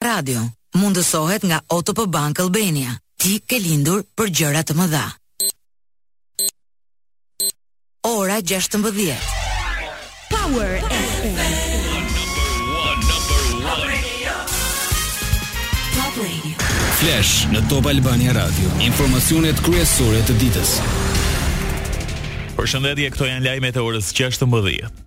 Radio mundësohet nga OTP Bank Albania. Ti ke lindur për gjëra të mëdha. Ora 16. Power FM. Flash në Top Albania Radio. Informacionet kryesore të ditës. Përshëndetje, këto janë lajmet e orës 16.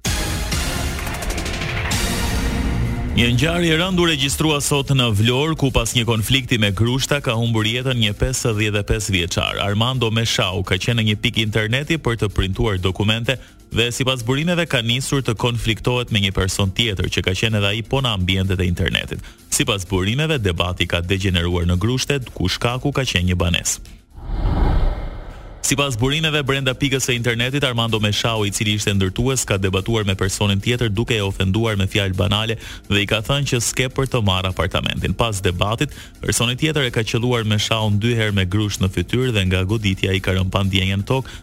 Një ngjarje e rëndë u regjistrua sot në Vlorë, ku pas një konflikti me grushta ka humbur jetën një 55 vjeçar. Armando Meshau ka qenë në një pikë interneti për të printuar dokumente dhe sipas burimeve ka nisur të konfliktohet me një person tjetër që ka qenë edhe ai po në ambientet e internetit. Sipas burimeve, debati ka degjeneruar në grushte, ku shkaku ka qenë një banesë. Sipas burimeve, brenda pikës së internetit, Armando Meshau, i cili ishte ndërtues, ka debatuar me personin tjetër duke e ofenduar me fjalë banale dhe i ka thënë që s'ke për të marrë apartamentin. Pas debatit, personi tjetër e ka qëlluar Meshaun dy herë me grusht në fytyrë dhe nga goditja ai ka rënë pa ndjenja në tokë,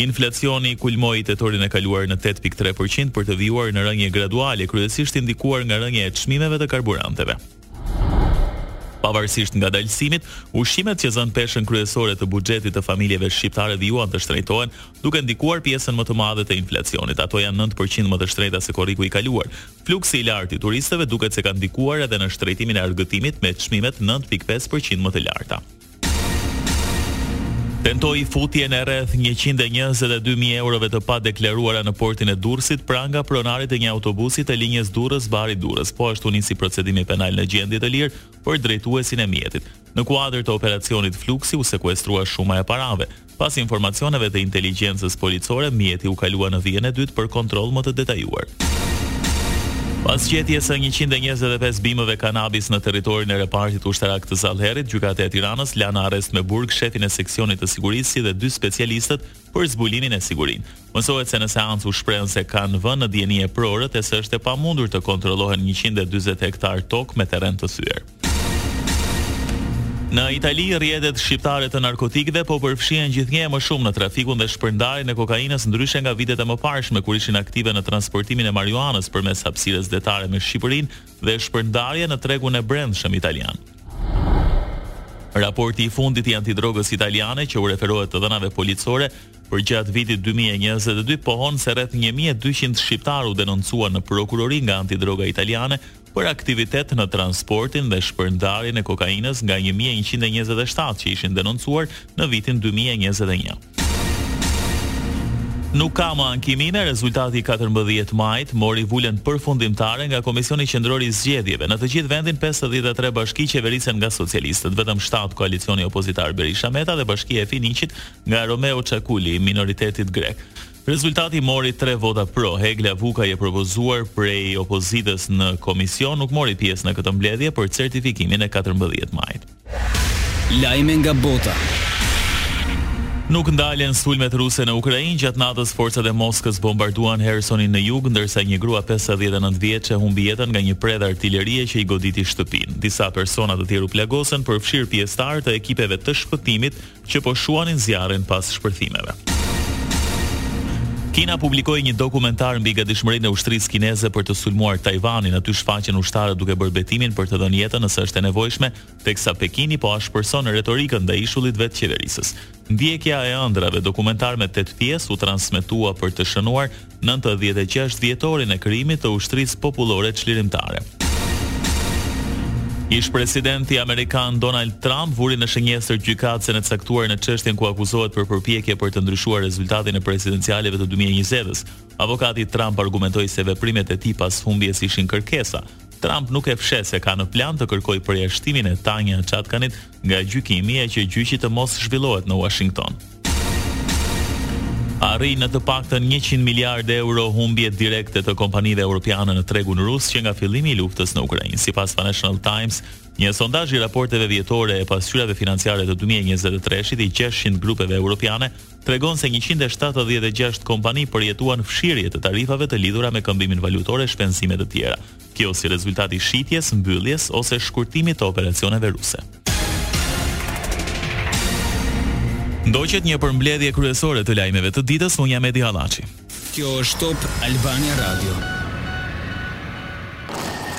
Inflacioni kulmoi tetorin e kaluar në tetë pikë tre për qind për të vijuar në rënie graduale, kryesisht i ndikuar nga rënia e çmimeve të karburanteve. Pavarësisht ngadalësimit, ushqimet që zënë peshën kryesore të buxhetit të familjeve shqiptare vijuan të shtrenjtohen, duke ndikuar pjesën më të madhe të inflacionit. Ato janë nëntë për qind më të shtrenjta se korriku i kaluar. Fluksi i lartë i turistëve duket se ka ndikuar edhe në shtrenjtimin e argëtimit me çmimet nëntë pikë pesë për qind më të larta. Tentoi futjen e rreth njëqind e njëzet e dy mijë eurove të padeklaruara në portin e Durrësit pranga pronarit të një autobusi të linjës Durrës-Bari-Durrës. Po ashtu nisi procedimi penal në gjendje të lirë për drejtuesin e mjetit. Në kuadër të operacionit Fluksi u sekuestrua shuma e parave. Pas informacioneve të inteligjencës policore, mjeti u kalua në vijën e dytë për kontroll më të detajuar. Pas gjetjes së njëqind e njëzet e pesë bimëve kanabis në territorin e repartit ushtarak të Zallherrit, Gjykata e Tiranës la në arrest me burg shefin e seksionit të sigurisë si dhe dy specialistët për zbulimin e sigurinë. Mësohet se në seancë u shprehën se kanë vënë në dijeni eprorët e se është e pamundur të kontrollohen njëqind e dyzet hektarë tokë me terren të thyer. Në Itali, rrjetet shqiptare të narkotikëve po përfshihen gjithnjë e më shumë në trafikun dhe shpërndarjen e kokainës ndryshe nga vitet e mëparshme kur ishin aktive në transportimin e marijuanës përmes hapësirës detare me Shqipërinë dhe shpërndarjen në tregun e brendshëm italian. Raporti i fundit i antidrogës italiane që u referohet të dhënave policore Përgjatë vitit dy mijë e njëzet e dy pohon se rreth një mijë e dyqind shqiptarë u denoncuan në prokurori nga antidroga italiane për aktivitet në transportin dhe shpërndarjen e kokainës nga një mijë e njëqind e njëzet e shtatë që ishin denoncuar në vitin dy mijë e njëzet e një. Nuk ka më ankimime, rezultati i katërmbëdhjetë majit mori vulën përfundimtare nga Komisioni Qendror i Zgjedhjeve. Në të gjithë vendin pesëdhjetë e tre bashki qeverisen nga socialistët, vetëm shtatë koalicioni opozitar Berisha-Meta dhe bashkia e Finiqit nga Romeo Çakuli i minoritetit grek. Rezultati mori tre vota pro. Helga Vukaj e propozuar prej opozitës në komision nuk mori pjesë në këtë mbledhje për certifikimin e katërmbëdhjetë majit. Lajme nga bota. Nuk ndalen sulmet ruse në Ukrainë, gjatë natës forcat e Moskës bombarduan Hersonin në jug, ndërsa një grua 59 vjeçe humbi jetën nga një predhë artilerie që i goditi shtëpinë. Disa persona të tjerë u plagosën, përfshirë pjesëtarë të ekipeve të shpëtimit që po shuanin zjarrin pas shpërthimeve. Kina publikoi një dokumentar mbi gatishmërinë e ushtrisë kineze për të sulmuar Tajvanin, aty shfaqen ushtarët duke bërë betimin për të dhënë jetën nëse është e nevojshme, teksa Pekini po ashpërson retorikën ndaj ishullit vetëqeverisës. Ndjekja e ëndrrave, dokumentar me tetë pjesë, u transmetua për të shënuar Nëntëdhjetë e gjashtë vjetorin e krijimit të Ushtrisë Popullore Çlirimtare. Ish-presidenti amerikan Donald Trump vuri në shënjestër gjykatësen e caktuar në çështjen ku akuzohet për përpjekje për të ndryshuar rezultatin e presidencialeve të dy mijë e njëzetës. Avokati i Trump argumentoi se veprimet e tij pas humbjes ishin kërkesa. Trump nuk e fsheh se ka në plan të kërkojë përjashtimin e Tanya Chutkanit nga gjykimi e që gjyqi të mos zhvillohet në Uashington. Arrijnë në të paktën njëqind miliardë euro humbjet direkte të kompanive europiane në tregun rus që nga fillimi i luftës në Ukrainë, sipas Financial Times, një sondazh i raporteve vjetore e pasqyrave financiare të dy mijë e njëzet e treshit të gjashtëqind grupeve europiane tregon se njëqind e shtatëdhjetë e gjashtë kompani përjetuan fshirje të tarifave të lidhura me këmbimin valutor e shpenzime të tjera. Kjo si rezultat i shitjes, mbylljes ose shkurtimit të operacioneve ruse. Ndoqët një përmbledhje kryesore të lajmeve të ditës, unë jam Edi Hallaçi. Kjo është Top Albania Radio.